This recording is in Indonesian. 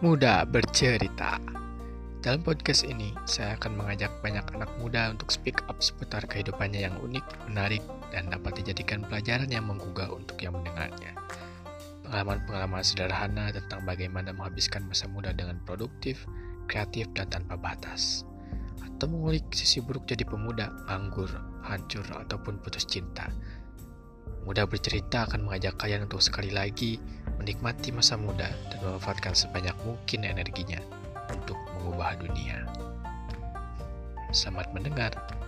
Muda bercerita. Dalam podcast ini, saya akan mengajak banyak anak muda untuk speak up seputar kehidupannya yang unik, menarik, dan dapat dijadikan pelajaran yang menggugah untuk yang mendengarnya. Pengalaman-pengalaman sederhana tentang bagaimana menghabiskan masa muda dengan produktif, kreatif, dan tanpa batas. Atau mengulik sisi buruk jadi pemuda, nganggur, hancur, ataupun putus cinta. Mudah bercerita akan mengajak kalian untuk sekali lagi menikmati masa muda dan memanfaatkan sebanyak mungkin energinya untuk mengubah dunia. Selamat mendengar.